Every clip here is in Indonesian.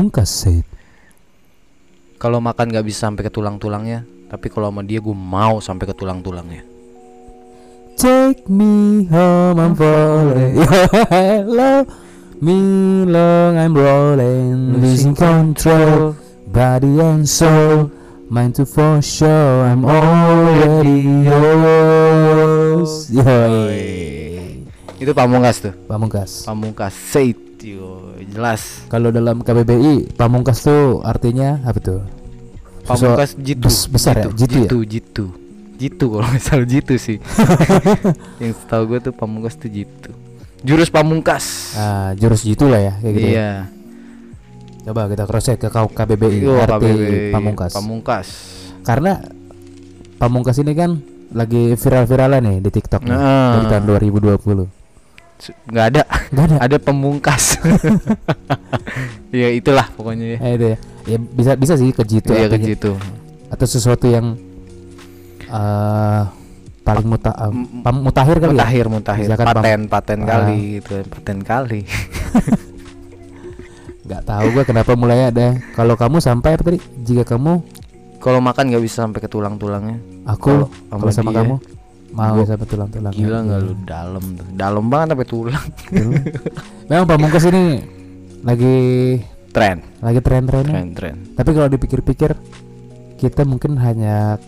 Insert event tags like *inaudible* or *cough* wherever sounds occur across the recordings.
Pamungkas said. Kalau makan nggak bisa sampai ke tulang-tulangnya, tapi kalau sama dia gue mau sampai ke tulang-tulangnya. Take me home, I'm falling. *laughs* Love me long, I'm rolling, losing control, body and soul. Mind to for sure, I'm already yours. Yoi. Itu pamungkas tuh. Pamungkas. Pamungkas said. Yo, jelas. Kalau dalam KBBI, pamungkas tuh artinya apa tuh? Pamungkas jitu. bes- besar ya? Jitu ya? Jitu, jitu. Jitu kalau nggak salah jitu sih. *laughs* Yang setahu gue tuh pamungkas tuh jitu. Jurus pamungkas. Ah, jurus jitu lah ya, kayak gitu. ya. iya. Coba kita cross check ke KBBI Yo, arti KBBI. pamungkas. Pamungkas. Karena pamungkas ini kan lagi viral-viralan nih di TikTok nih, Nah. dari tahun 2020. Nggak ada. Gak ada. ada pemungkas. *laughs* ya itulah pokoknya ya. Eh, itu ya. Ya bisa bisa sih ke jitu Iya ke artinya. jitu. atau sesuatu yang eh paling muta, eh, M- pam- mutakhir kali ya. Mutakhir, mutakhir. Misalkan paten, paten Ah. kali gitu, paten kali. *laughs* Gak tahu gua kenapa mulai ada. Kalau kamu sampai apa tadi? Jika kamu Kalau makan nggak bisa sampai ke tulang-tulangnya. aku kalau sama dia, kamu mau gua- sampai tulang-tulang. Gila nggak lu dalam tuh. Dalam banget sampai tulang. *laughs* Memang pamungkas ini lagi Tren, lagi tren-trennya. tren, tren. Tapi kalau dipikir-pikir kita mungkin hanya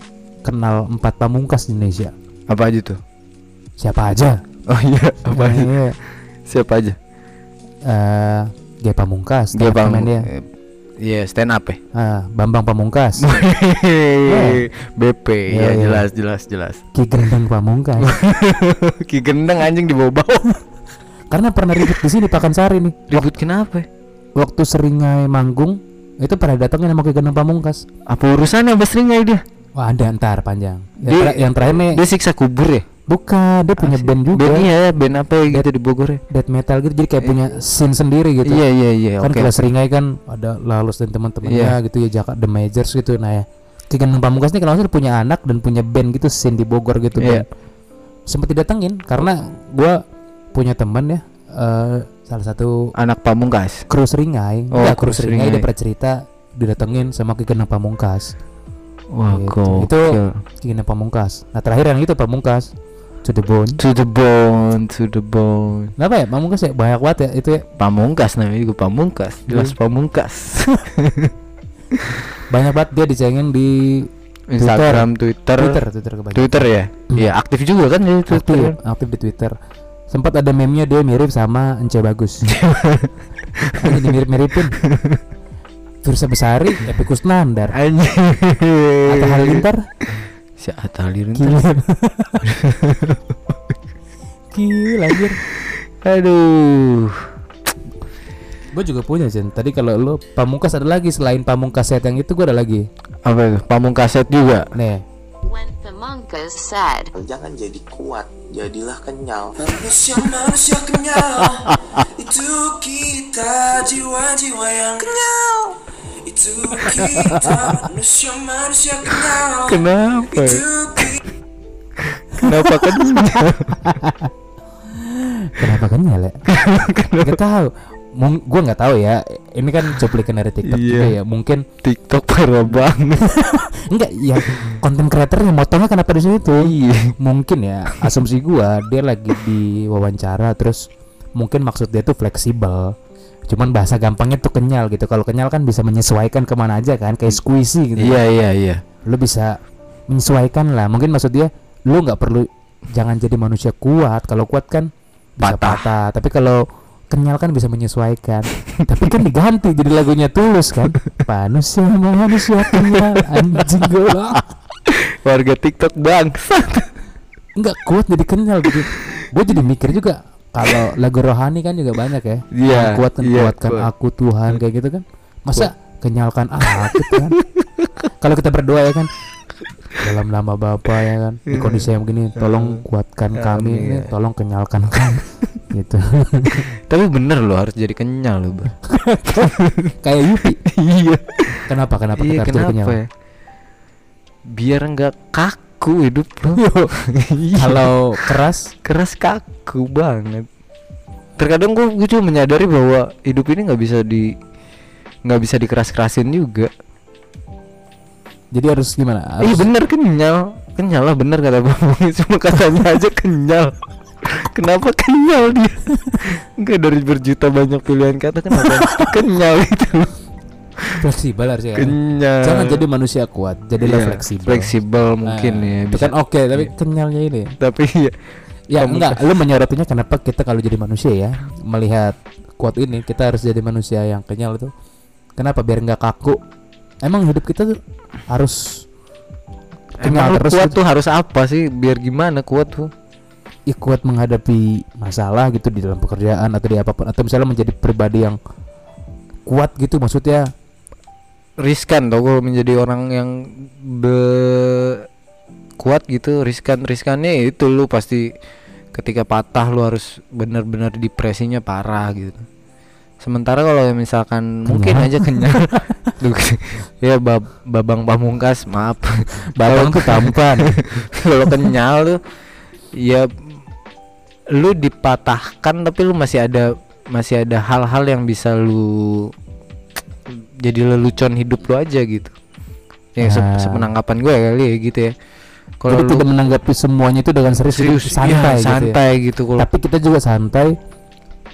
kenal empat pamungkas di Indonesia. Apa aja tuh? Siapa aja? Oh iya, apa aja? Iya. Siapa aja? Eh, G Pamungkas, Dia bang. Iya, stand up ya. Ah, Bambang Pamungkas, *laughs* BP, Iya, ya iya. jelas, jelas, jelas. Ki Gendeng Pamungkas. *laughs* Ki gendeng anjing di bawah. *laughs* Karena pernah ribut di sini Pakansari nih. Ribut kenapa? Waktu seringai manggung itu pada datangnya sama Ki Gendeng Pamungkas. Apa urusannya sama seringai dia? Wah ada ntar panjang. Yang, Dia- ter- yang terakhir nih Dia siksa kubur ya? Bukan dia punya Asik. band juga, Band iya, band apa ya gitu di Bogor ya? death metal gitu. Jadi kayak punya scene sendiri gitu. Iya, iya, iya, kan oke. kalau seringai kan ada Lalus dan teman-temannya Iya. gitu ya Jaka The Majors gitu nah ya Ki Gendeng Pamungkas nih kalau salah punya anak dan punya band gitu scene di Bogor gitu band. sempet didatengin karena gua punya teman ya eh, salah satu Anak pamungkas. kru seringai Oh, Enggak, kru kru seringai dia Seringai. pernah cerita didatengin sama Ki Gendeng Pamungkas Wah, Gitu. Itu Ki Gendeng Pamungkas nah terakhir yang itu Pamungkas to the bone to the bone, to the bone. Kenapa ya Pamungkas ya banyak banget ya itu ya Pamungkas namanya juga pamungkas. Jelas Iya. pamungkas. *laughs* banyak banget dia dicengin di Instagram, Twitter, Twitter Twitter kebanyakan Twitter ya. Hmm. Iya, aktif juga kan di Twitter. aktif, aktif di Twitter. Sempat ada meme-nya dia mirip sama Ence Bagus. *laughs* Jadi mirip-miripin. Firsa Besari, Epi Kusnandar, Anjing. Atta Halilintar, Si Atta Halilintar. gila. *laughs* gila anjir. Aduh. Gue juga punya Jen. Tadi kalau lu Pamungkas ada lagi selain Pamungkas set yang itu gue ada lagi. Apa itu? Pamungkaset juga. Nih, When Pamungkas said, Jangan jadi kuat, jadilah kenyal. Manusia-manusia kenyal, *laughs* itu kita jiwa-jiwa yang kenyal. Itu kita. Kenapa? Itu kita. Kenapa kan? kenapa kenyal ya? Gak tahu. Mung, gue nggak tahu ya. Ini kan cuplikan dari TikTok Iya. juga ya. Mungkin TikTok parah banget. enggak ya konten kreatornya motongnya kenapa di situ? Iya. mungkin ya asumsi gua dia lagi di wawancara terus mungkin maksud dia tuh fleksibel cuman bahasa gampangnya tuh kenyal gitu. Kalau kenyal kan bisa menyesuaikan ke mana aja kan kayak squishy gitu. Iya, iya, iya. lu bisa menyesuaikan lah. Mungkin maksud dia lu nggak perlu jangan jadi manusia kuat. Kalau kuat kan bisa Patah. patah, tapi kalau kenyal kan bisa menyesuaikan. *laughs* Tapi kan diganti jadi lagunya tulus kan. Manusia manusia kenyal anjing gua Warga TikTok bangsat. nggak kuat jadi kenyal gitu. Gue jadi mikir juga kalau *laughs* lagu rohani kan juga banyak ya. Iya, Yang kuatkan iya, kuatkan kuat. aku Tuhan kayak gitu kan. Masa kenyalkan aku kan *laughs* kalau kita berdoa ya kan dalam nama Bapa ya kan di kondisi yang begini tolong kuatkan kami ini tolong kenyalkan kami. *laughs* Gitu. Tapi bener loh harus jadi kenyal loh, Bang. kayak Yupi. Iya. kenapa kenapa kita Iya, harus jadi kenyal? kenapa ya? Biar enggak kaku hidup lo. Iya. kalau keras keras kaku banget. Terkadang gue gue cuma menyadari bahwa hidup ini nggak bisa di nggak bisa dikeras-kerasin juga Jadi harus gimana? Iya Harus, bener kenyal Kenyal lah bener kata Bang *laughs* Cuma katanya aja kenyal Kenapa kenyal dia *laughs* Enggak dari berjuta banyak pilihan kata Kenapa kenyal itu fleksibel harus ya. Kenyal Jangan jadi manusia kuat, jadilah Iya, fleksibel. Fleksibel mungkin Nah, ya bisa. kan oke, tapi Iya. kenyalnya ini. Tapi ya Ya Pamungkas. enggak, lu menyorotinya kenapa kita kalau jadi manusia ya melihat quote ini kita harus jadi manusia yang kenyal itu. Kenapa biar nggak kaku? Emang hidup kita tuh harus Emang lu terus kuat gitu. tuh harus apa sih Biar gimana kuat tuh ya, kuat menghadapi masalah gitu di dalam pekerjaan atau di apa pun atau misalnya menjadi pribadi yang kuat gitu maksudnya riskan tau kalau menjadi orang yang be kuat gitu riskan riskannya itu lu pasti ketika patah lu harus benar-benar depresinya parah gitu. Sementara kalau misalkan mungkin aja *laughs* kenyal Duh, *laughs* ya bab, babang pamungkas maaf. *laughs* Babang tuh tampan. Kalau kenyal tuh ya lu dipatahkan tapi lu masih ada masih ada hal-hal yang bisa lu jadi lelucon hidup lu aja gitu yang se- Nah. sepenangkapan gue kali ya gitu ya kalau lu tidak menanggapi semuanya itu dengan serius, serius santai, ya, gitu ya. santai gitu kalau Tapi kita juga santai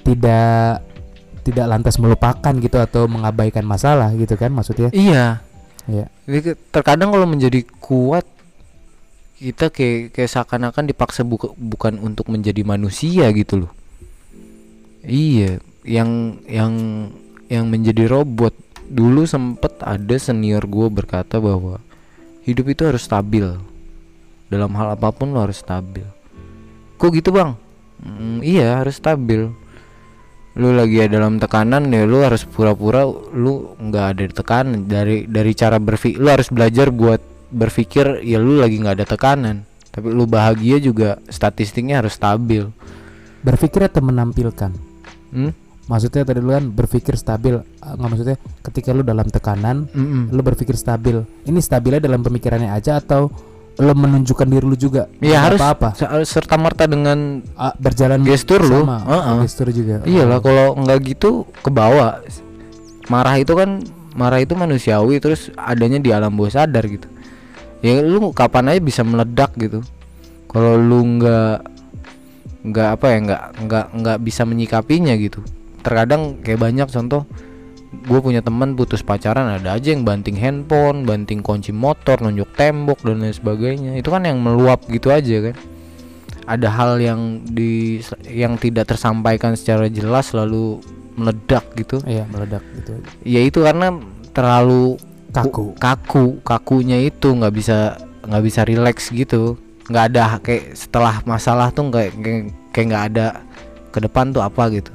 tidak tidak lantas melupakan gitu atau mengabaikan masalah gitu kan maksudnya. iya Iya. Jadi terkadang kalau menjadi kuat kita kayak kayak seakan-akan dipaksa buka- bukan untuk menjadi manusia gitu loh. Iya, yang yang yang menjadi robot. Dulu sempet ada senior gue berkata bahwa hidup itu harus stabil. Dalam hal apa pun lo harus stabil. Kok gitu bang? "Mm, iya harus stabil. Lu lagi ada dalam tekanan ya lu harus pura-pura lu nggak ada tekanan dari dari cara berpikir lu harus belajar buat berpikir ya lu lagi nggak ada tekanan tapi lu bahagia juga statistiknya harus stabil Berpikir atau menampilkan. hmm? Maksudnya tadi lu kan berpikir stabil, ah, nggak maksudnya ketika lu dalam tekanan, Mm-mm. lu berpikir stabil. Ini stabilnya dalam pemikirannya aja atau lu menunjukkan diri lu juga? ya harus apa-apa. serta merta dengan Ah, berjalan Gestur lu. sama, Heeh. gestur juga. iyalah kalau nggak gitu ke bawah marah itu kan marah itu manusiawi terus adanya di alam bawah sadar gitu ya lu kapan aja bisa meledak gitu kalau lu nggak nggak apa ya nggak nggak nggak bisa menyikapinya gitu terkadang kayak banyak contoh gue punya teman putus pacaran ada aja yang banting handphone banting kunci motor nunjuk tembok dan lain sebagainya. Itu kan yang meluap gitu aja kan? Ada hal yang di yang tidak tersampaikan secara jelas lalu meledak gitu. Iya, meledak gitu. ya itu karena terlalu Kaku. kaku kakunya itu nggak bisa nggak bisa rileks gitu. Nggak ada kayak setelah masalah tuh kayak kayak nggak ada ke depan tuh apa gitu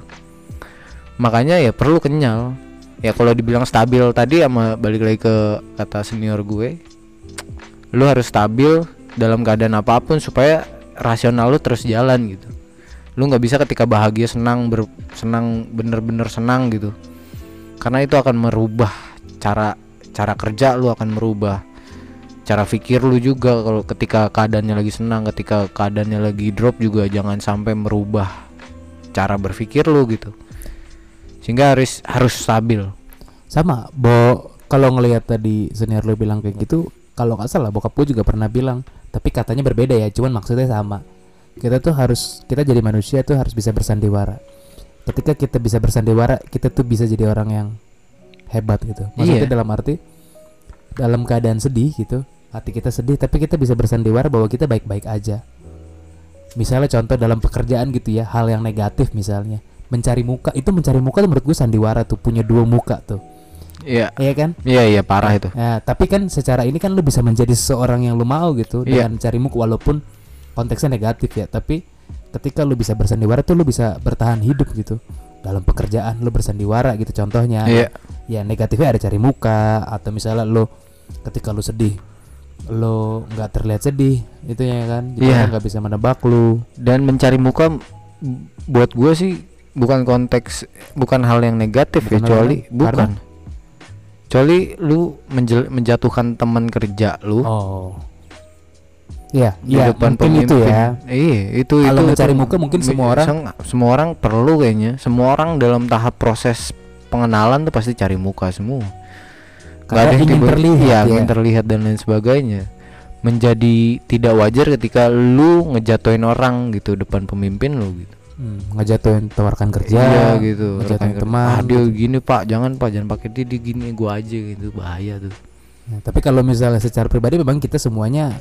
makanya ya perlu kenyal. Ya kalau dibilang stabil tadi sama balik lagi ke kata senior gue lu harus stabil dalam keadaan apa pun supaya rasional lu terus jalan gitu. Lu nggak bisa ketika bahagia senang ber, senang bener-bener senang gitu. Karena itu akan merubah cara cara kerja lu akan merubah. Cara pikir lu juga kalau ketika keadaannya lagi senang ketika keadaannya lagi drop juga jangan sampai merubah cara berpikir lu gitu sehingga harus harus stabil Sama, Bo kalau ngelihat tadi senior lu bilang kayak gitu, kalau nggak salah bokap gue juga pernah bilang, tapi katanya berbeda ya, cuman maksudnya sama. Kita tuh harus kita jadi manusia tuh harus bisa bersandiwara. Ketika kita bisa bersandiwara, kita tuh bisa jadi orang yang hebat gitu. Maksudnya Iya. dalam arti dalam keadaan sedih gitu, hati kita sedih tapi kita bisa bersandiwara bahwa kita baik-baik aja. Misalnya contoh dalam pekerjaan gitu ya, hal yang negatif misalnya, mencari muka itu mencari muka tuh menurut gue sandiwara tuh punya dua muka tuh. iya Iya kan? iya iya parah itu Ya, tapi kan secara ini kan lu bisa menjadi seseorang yang lu mau gitu Iya. dengan cari muka walaupun konteksnya negatif ya, tapi ketika lu bisa bersandiwara tuh lu bisa bertahan hidup gitu. Dalam pekerjaan lu bersandiwara gitu contohnya. iya Ya negatifnya ada cari muka atau misalnya lu ketika lu sedih lu nggak terlihat sedih itu ya kan jadi Iya. nggak bisa menebak lu dan mencari muka buat gue sih bukan konteks bukan hal yang negatif Bukan ya kecuali bukan. karena- kecuali lu menjel- menjatuhkan teman kerja lu. Oh. Iya, di iya depan mungkin itu pemimpin. ya. Iya, itu Kalau itu mencari itu. muka mungkin mi- semua orang- seng- semua orang perlu kayaknya. Semua orang dalam tahap proses pengenalan tuh pasti cari muka semua. Karena yang ingin tiba- terlihat, iya, ya. ingin terlihat dan lain sebagainya. Menjadi tidak wajar ketika lu ngejatuhin orang gitu depan pemimpin lu gitu hmm, ngejatuhin tawarkan kerja iya gitu. ngejatuhin teman dia gitu. gini pak. Jangan pak. Jangan pakai dia, gini gua aja gitu. Bahaya tuh. Nah, tapi kalau misalnya secara pribadi memang kita semuanya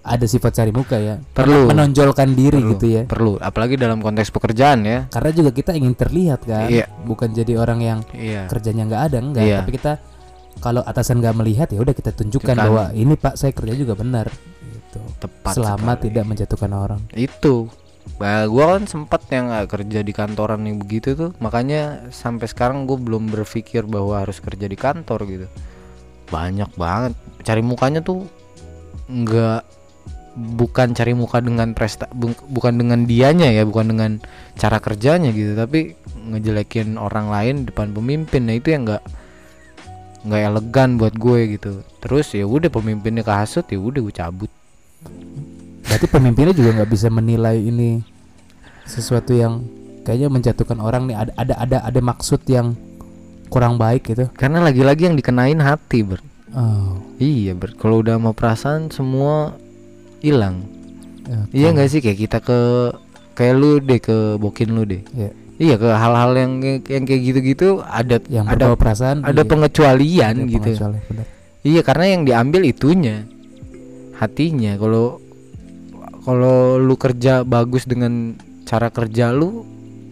ada sifat cari muka ya. Perlu. menonjolkan diri perlu, gitu ya. Perlu. Apalagi dalam konteks pekerjaan ya. Karena juga kita ingin terlihat kan. Iya. bukan jadi orang yang iya. kerjanya nggak ada enggak Iya. tapi kita kalau atasan nggak melihat ya udah kita tunjukkan Tunjukkan. bahwa ini pak saya kerja juga benar. Gitu. Tepat selama sekali. tidak menjatuhkan orang. Itu Bah, gua kan sempat yang nggak kerja di kantoran yang begitu tuh. Makanya sampai sekarang gue belum berpikir bahwa harus kerja di kantor gitu. Banyak banget. Cari mukanya tuh nggak bukan cari muka dengan presta bu- bukan dengan dianya ya bukan dengan cara kerjanya gitu tapi ngejelekin orang lain depan pemimpin. Nah itu yang nggak nggak elegan buat gue gitu. Terus ya udah pemimpinnya kehasut ya udah gue cabut berarti pemimpinnya juga nggak bisa menilai ini sesuatu yang kayaknya menjatuhkan orang nih ada ada ada ada maksud yang kurang baik gitu karena lagi-lagi yang dikenain hati ber oh Iya, ber kalau udah mau perasaan semua hilang. oke. Iya nggak sih kayak kita ke kayak lu deh ke bokin lu deh. Iya. Iya ke hal-hal yang yang kayak gitu-gitu ada yang ada perasaan ada iya, pengecualian ada gitu. pengecualian. Iya karena yang diambil itunya hatinya. Kalau kalau lu kerja bagus dengan cara kerja lu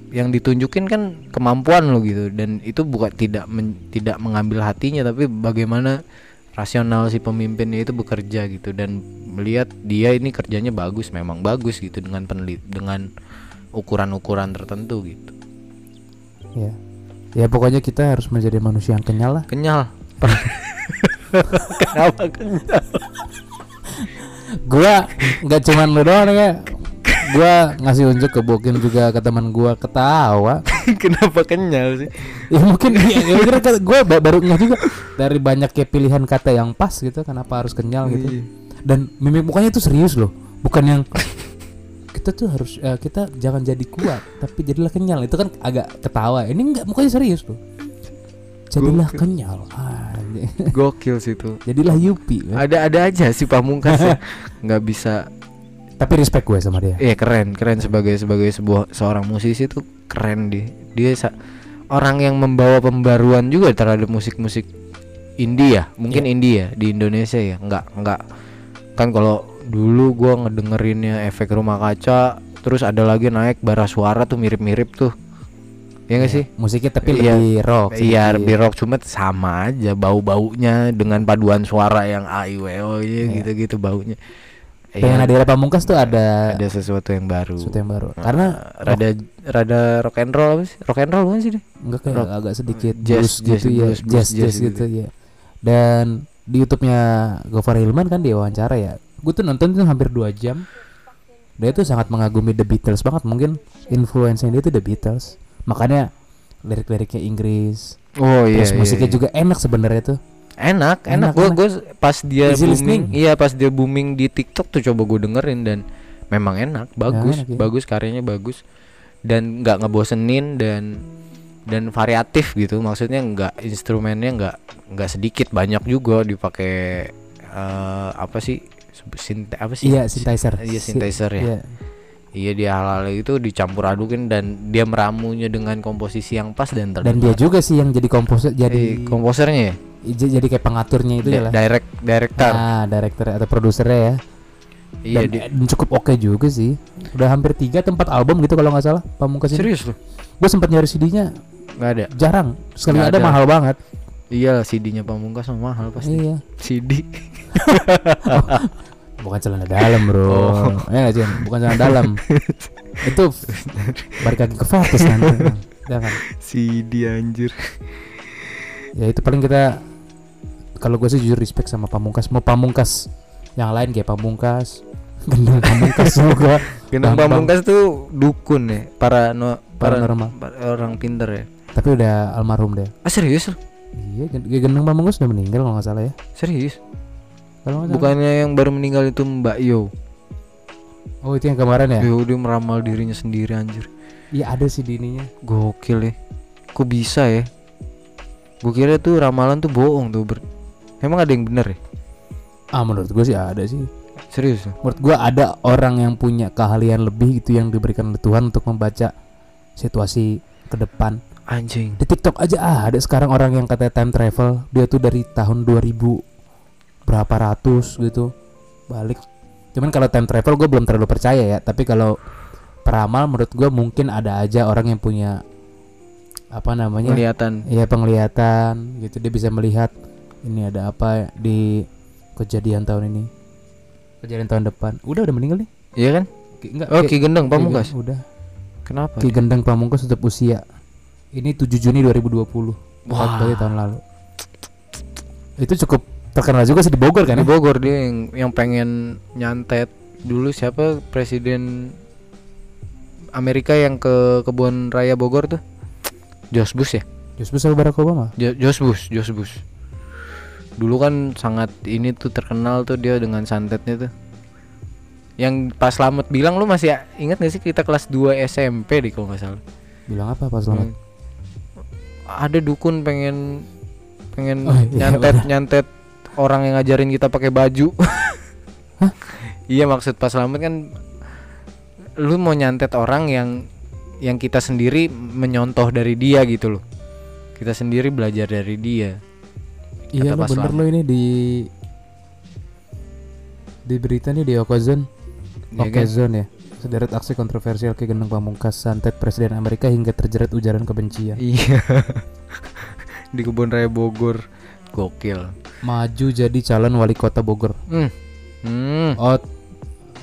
yang ditunjukin kan kemampuan lu gitu. Dan itu bukan tidak men- tidak mengambil hatinya tapi bagaimana rasional si pemimpinnya itu bekerja gitu. Dan melihat dia ini kerjanya bagus memang bagus gitu dengan penelit dengan ukuran-ukuran tertentu gitu. Ya ya pokoknya kita harus menjadi manusia yang kenyal lah. Kenyal. *laughs* Kenapa kenyal gua nggak cuman lu doang ya gua ngasih unjuk ke Bokin juga ke teman gua ketawa. *laughs* Kenapa kenyal sih? Ya mungkin ya, ya mungkin gua ba- baru nggak juga. Dari banyak kayak pilihan kata yang pas gitu kenapa harus kenyal gitu. Iya. dan mimik mukanya itu serius loh bukan yang kita tuh harus eh, kita jangan jadi kuat tapi jadilah kenyal. Itu kan agak ketawa. Ini enggak mukanya serius loh jadilah kenyal. Anjing. *laughs* gokil sih tuh jadilah Yupi ya. ada ada aja sih pamungkas ya. *laughs* Nggak bisa. Tapi respect gue sama dia. Iya keren keren sebagai sebagai sebuah seorang musisi tuh keren dia. Dia sa- orang yang membawa pembaruan juga terhadap musik-musik indie ya mungkin indie ya di Indonesia ya. Nggak nggak. Kan kalau dulu gua ngedengerinnya efek rumah kaca terus ada lagi naik bara suara tuh mirip-mirip tuh ya nggak sih musiknya tapi Iya. lebih rock Iya, lebih rock cuma sama aja bau-baunya dengan paduan suara yang aiweo Iya. gitu-gitu baunya. Iya, Nadira Pamungkas tuh ada, ada sesuatu yang baru. sesuatu yang baru Nah, karena rada rada rock and roll apa sih? Rock and roll bukan sih dia? enggak kayak rock. agak sedikit Jazz, blues jazz, gitu ya blues, jazz jazz jazz gitu. gitu ya dan di YouTube-nya Gofar Hilman kan dia wawancara ya gue tuh nonton itu hampir dua jam dia tuh sangat mengagumi The Beatles banget mungkin influence dia tuh The Beatles makanya lirik-liriknya Inggris Oh iya. terus iya, musiknya iya. juga enak sebenarnya tuh enak, enak. Enak, Gue pas dia Easy booming, listening. iya pas dia booming di TikTok tuh coba gue dengerin dan memang enak, bagus, enak, iya. bagus karyanya bagus dan nggak ngebosenin dan dan variatif gitu maksudnya nggak instrumennya nggak nggak sedikit banyak juga dipakai eh, apa sih sinte apa sih iya synthesizer iya Si- synthesizer ya iya. Iya dia hal-hal itu dicampur adukin dan dia meramunya dengan komposisi yang pas dan dan dia juga sih yang jadi komposer jadi jadi komposernya ya? Jadi kayak pengaturnya itu ya lah. direct director. Nah director atau produsernya ya. Iya dan, dia dan cukup oke juga sih. Udah hampir tiga tempat album gitu kalau nggak salah pamungkas ini. Serius loh gue sempat nyari CD-nya nggak ada? Jarang. Sekali ada, ada. mahal banget. Iya CD-nya pamungkas mah mahal pasti. Iya. CD *laughs* *laughs* bukan celana dalam bro. Oh. *laughs* ya nggak Cen? bukan celana dalam. *laughs* Itu balik lagi ke fokus nanti jangan CD anjir. Ya itu paling kita kalau gue sih jujur respect sama pamungkas. Mau pamungkas yang lain kayak pamungkas gendeng pamungkas juga Gendang pamungkas tuh dukun ya para no, para, Paranormal. para orang pinter ya. Tapi udah almarhum deh ah serius? Iya Gen- gendeng pamungkas udah meninggal kalau nggak salah ya. Serius kalau bukannya yang baru meninggal itu Mbak Yo oh itu yang kemarin ya Yo dia meramal dirinya sendiri anjir iya ada sih di ininya gokil ya kok bisa ya Gue kira tuh ramalan tuh bohong tuh. Ber- Emang ada yang bener ya? Ah menurut gue sih ada sih. Serius? Menurut gue ada orang yang punya keahlian lebih gitu yang diberikan oleh Tuhan untuk membaca situasi ke depan. Anjing. Di TikTok aja ah, ada sekarang orang yang katanya time travel, dia tuh dari tahun 2000 berapa ratus gitu balik. Cuman kalau time travel gue belum terlalu percaya ya, tapi kalau peramal menurut gue mungkin ada aja orang yang punya apa namanya? Kelihatan. Iya penglihatan gitu dia bisa melihat ini ada apa di kejadian tahun ini. Kejadian tahun depan. Udah udah meninggal nih. Iya kan? Ki- Enggak. Oh, Ki- Gendeng Pamungkas. Udah. Kenapa? Ki Gendeng Pamungkas tetap usia. Ini 7 Juni 2020. Wah. Berarti tahun lalu. Itu cukup terkenal juga sih di Bogor kan Di ya? Bogor dia yang yang pengen nyantet dulu siapa presiden Amerika yang ke kebun raya Bogor tuh George Bush ya Just bisa Barack Obama. Jo- George Bush George Bush dulu kan sangat ini tuh terkenal tuh dia dengan santetnya tuh yang pas Slamet bilang lu masih ingat gak sih kita kelas 2 SMP deh kalau nggak salah Bilang apa Pak Selamat? Hmm. ada dukun pengen pengen Oh, iya, nyantet bener. nyantet orang yang ngajarin kita pakai baju *laughs* iya maksud pas selamat kan lu mau nyantet orang yang yang kita sendiri menyontoh dari dia gitu loh kita sendiri belajar dari dia Iya lo bener lo ini di di berita nih di Okozon. Iya kan? Ya. Sederet aksi kontroversial Ki Gendeng Pamungkas santet Presiden Amerika hingga terjerat ujaran kebencian. iya *laughs* di kebun raya Bogor gokil Maju jadi calon wali kota Bogor. hmm. Hmm. Oh,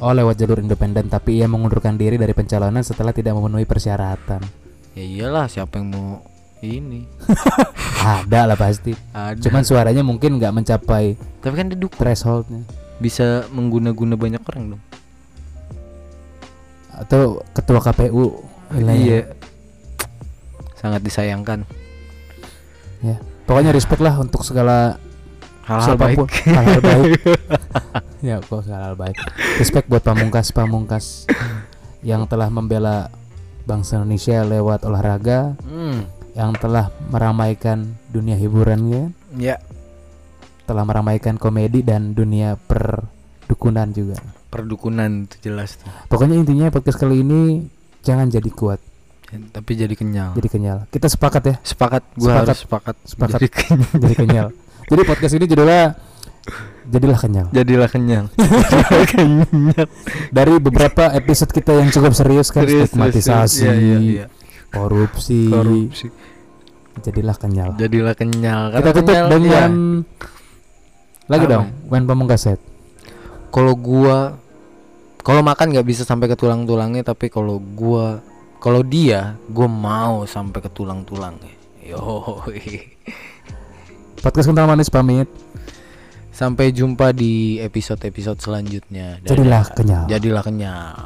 oh lewat jalur independen tapi ia mengundurkan diri dari pencalonan setelah tidak memenuhi persyaratan. ya iyalah siapa yang mau ini *laughs* Ada lah pasti. ada Cuman suaranya mungkin nggak mencapai tapi kan dia thresholdnya. bisa mengguna-guna banyak orang dong Atau ketua KPU. Iya. Sangat disayangkan. Ya. Pokoknya respect lah untuk segala *laughs* Hal-hal baik. Hal-hal *laughs* baik. ya kok hal-hal baik. Respect buat pamungkas-pamungkas yang telah membela bangsa Indonesia lewat olahraga, Hmm. yang telah meramaikan dunia hiburan ya, Ya, telah meramaikan komedi dan dunia perdukunan juga. perdukunan itu jelas tuh. Pokoknya intinya podcast kali ini jangan jadi kuat, Tapi jadi kenyal. jadi kenyal. Kita sepakat ya, sepakat, gua Sepakat. harus sepakat. Sepakat. Jadi kenyal. *laughs* jadi kenyal. Jadi podcast ini judulnya jadilah kenyal. Jadilah. *laughs* Jadilah kenyal. Dari beberapa episode kita yang cukup serius kan Serius, stigmatisasi, serius. Iya, iya, iya. korupsi, Korupsi. jadilah kenyal. Jadilah kenyal. Kita tutup kenyal, dengan iya. lagi Apa? dong, main pamungkas set. Kalau gua kalau makan nggak bisa sampai ke tulang-tulangnya, tapi kalau gua kalau dia, gua mau sampai ke tulang-tulangnya. Yo. Podcast kental manis pamit. Sampai jumpa di episode-episode selanjutnya. Dadah. Jadilah kenyal. Jadilah kenyal.